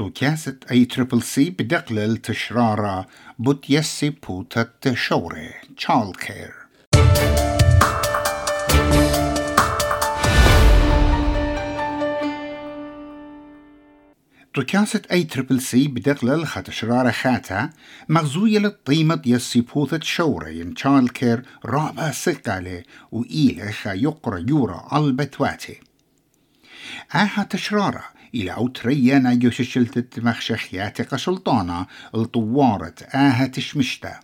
تو to أي تريبل سي بدقلل تشرارا بوت يسي but jessi putat كير. تو تكاسة أي تريبل سي بدقلل خاتشرارا خاتا. مغزوية للطيمة يسي بوثة شورة ين تشايل كير رابع و إيلي خا يقرأ يورا ألبتواتي. آها تشرارة. إلى أوتريانا يوششلتت مخشخيات قسلطانة الطوارة آها تشمشتا.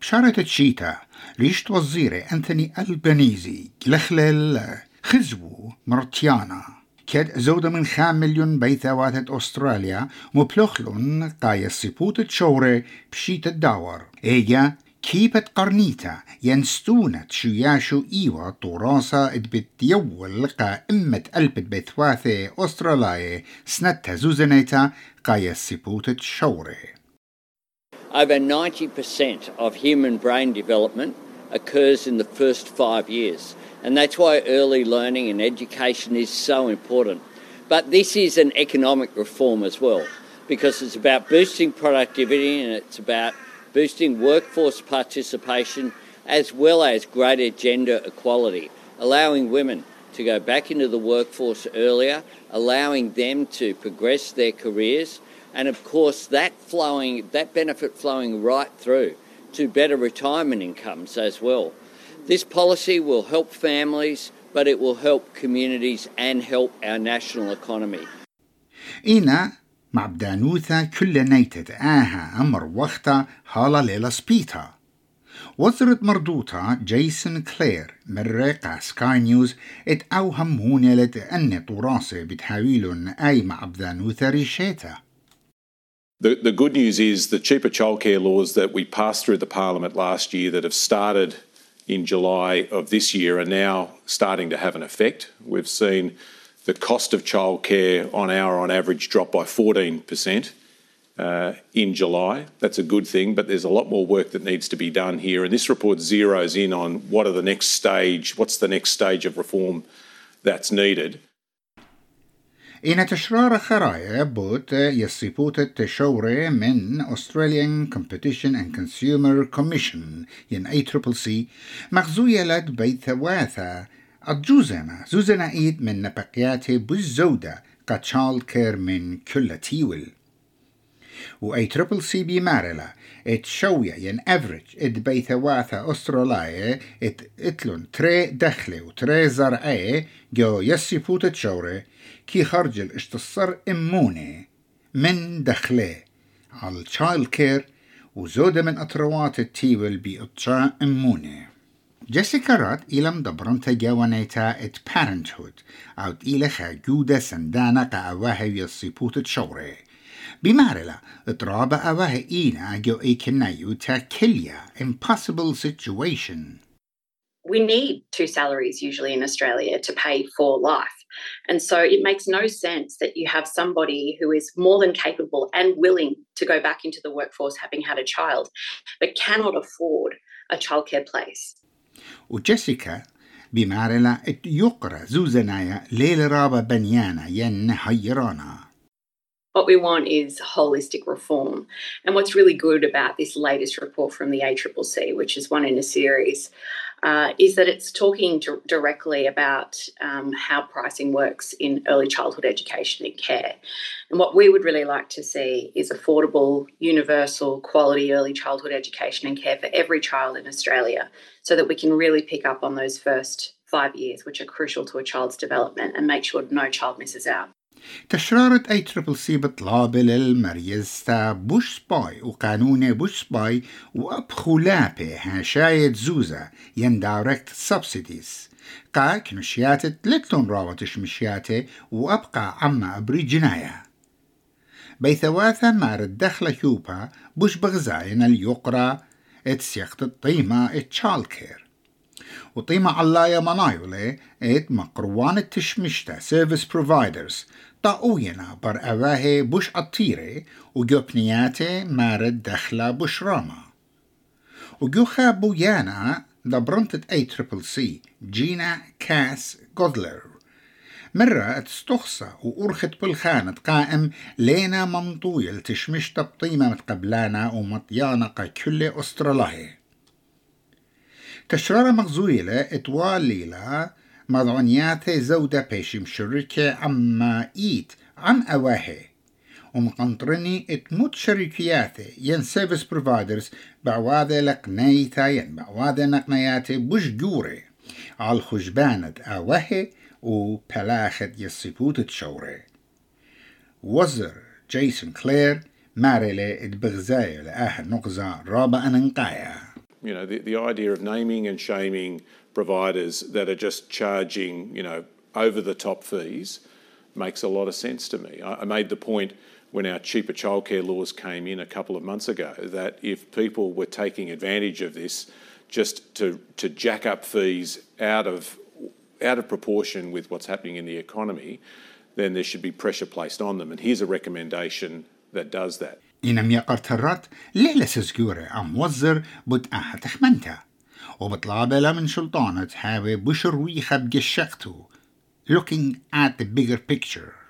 بشارة تشيتا ريشت وزيري أنثوني ألبانيزي لخلل خزبو مرتيانا. كاد زودة من خام مليون بيثوات أستراليا مبلوخلون قايا السيبوت تشوري بشيت الداور. إيجا كيبت قرنيتا ينستونة شياشو إيوا طوراسا ادبت يول قا إمت ألبت بثواثي أستراليا سنتا زوزنيتا قايا السيبوت تشوري Over 90% of human brain development occurs in the first five years. And that's why early learning and education is so important. But this is an economic reform as well, because it's about boosting productivity and it's about boosting workforce participation as well as greater gender equality, allowing women to go back into the workforce earlier, allowing them to progress their careers, and of course that flowing that benefit flowing right through to better retirement incomes as well. This policy will help families, but it will help communities and help our national economy. Ina مع بدانوثا كل نيتت آها أمر وقتا هالا ليلة سبيتا وزرت مردوتا جيسون كلير من ريقا سكاي نيوز ات أوهم مونيلت أن طراسة بتحاولون أي مع بدانوثا ريشيتا The, the good news is the cheaper childcare laws that we passed through the Parliament last year that have started in July of this year are now starting to have an effect. We've seen the cost of childcare on hour on average drop by 14% uh, in July. That's a good thing, but there's a lot more work that needs to be done here. And this report zeroes in on what are the next stage, what's the next stage of reform that's needed. إن تشرار خرايا بوت يصيبوت التشوري من Australian Competition and Consumer Commission ين أي تريبل سي مغزوية لد بيت واثا الجوزنا زوزنا إيد من نبقياتي بالزودة قتشال كير من كل تيول. و اي تريبل سي بي مارلا إت شوية ين أفريج إت واثا استرولاية إت إتلون تري دخلة و تري زرعية جو يسي فوت تشورة كي خرجل اشتصر إمونة من دخلة. على الشايل كير وزودة من أطروات التيبل بي اموني Jessica Rod ilam da bronta gewaneta et parenthood out ilacha guda Dana ta awahe yasiputet shore. Bimarela, traba awahe ina gyo ekenayu ta kilya impossible situation. We need two salaries usually in Australia to pay for life. And so it makes no sense that you have somebody who is more than capable and willing to go back into the workforce having had a child, but cannot afford a childcare place. وجيسيكا بمارلا يقرا زوزنايا ليل رابا بنيانا ين هيرانا What we want is holistic reform. And what's really good about this latest report from the ACCC, which is one in a series, uh, is that it's talking directly about um, how pricing works in early childhood education and care. And what we would really like to see is affordable, universal, quality early childhood education and care for every child in Australia so that we can really pick up on those first five years, which are crucial to a child's development, and make sure no child misses out. تشرارة أي تربل سي بطلاب للمريز تا بوش سباي وقانون بوش سباي وأبخلابي هاشاية زوزة ين دايركت سبسيديز. قا كنشيات تلتون راوتش مشياتي وأبقى عما أبري جناية بيثواثا مار الدخلة هيوبا بوش بغزاين اليقرا اتسيقت الطيمة اتشالكير. وطيمة علايا منايولي ات مقروان التشمشتا سيرفيس بروفايدرز. طاوينا بر أواهي بوش أطيري وجوبنياتي مارد دخلة بوش راما. وجوخا بويانا دبرنتت أي تريبل سي جينا كاس جودلر مرة تستخصى وأرخت بالخانة قائم لينا ممطويل تشمش تبطيمة متقبلانا ومطيانة كل أسترالاه تشرارة مغزويلة اتوال ليلة مضعنيات زودة بيش مشركة عما إيت عن أواهي. ومقنطرني إتموت شركياتي ين سيرفيس بروفايدرز بعواذة لقنيتا ين بعواذة نقنياتي بوش جوري. على خجبانة أواهي وبلاخت يصيبوت تشوري. وزر جيسون كلير ماريلي اتبغزاي لآخر نقزة رابع أنقايا You know, the, the idea of naming and shaming providers that are just charging, you know, over the top fees makes a lot of sense to me. I, I made the point when our cheaper childcare laws came in a couple of months ago that if people were taking advantage of this just to, to jack up fees out of out of proportion with what's happening in the economy, then there should be pressure placed on them. And here's a recommendation that does that. إنم يقرت ترات ليلة سزجورة أم وزر بتقاها تخمنتا وبطلابلا من شلطانة حابة بشرويخة بقشقتو looking at the bigger picture.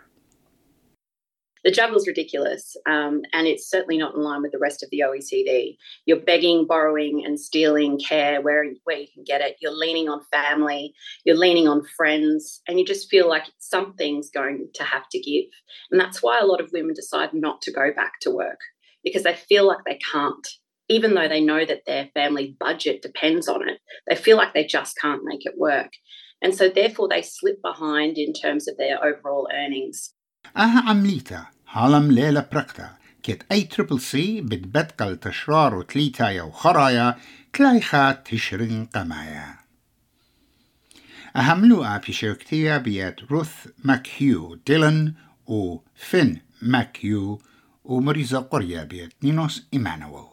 The juggle's ridiculous, um, and it's certainly not in line with the rest of the OECD. You're begging, borrowing, and stealing care where, where you can get it. You're leaning on family, you're leaning on friends, and you just feel like something's going to have to give. And that's why a lot of women decide not to go back to work because they feel like they can't. Even though they know that their family budget depends on it, they feel like they just can't make it work. And so, therefore, they slip behind in terms of their overall earnings. أها عمليتا هالم ليلة بركتا كت أي تريبل سي بتبتقل تشرار وتليتايا وخرايا تلايخا تشرين قمايا. أهملوها في شركتية بيات روث ماكيو ديلن وفين ماكيو ومريزة قرية بيت نينوس إيمانويل.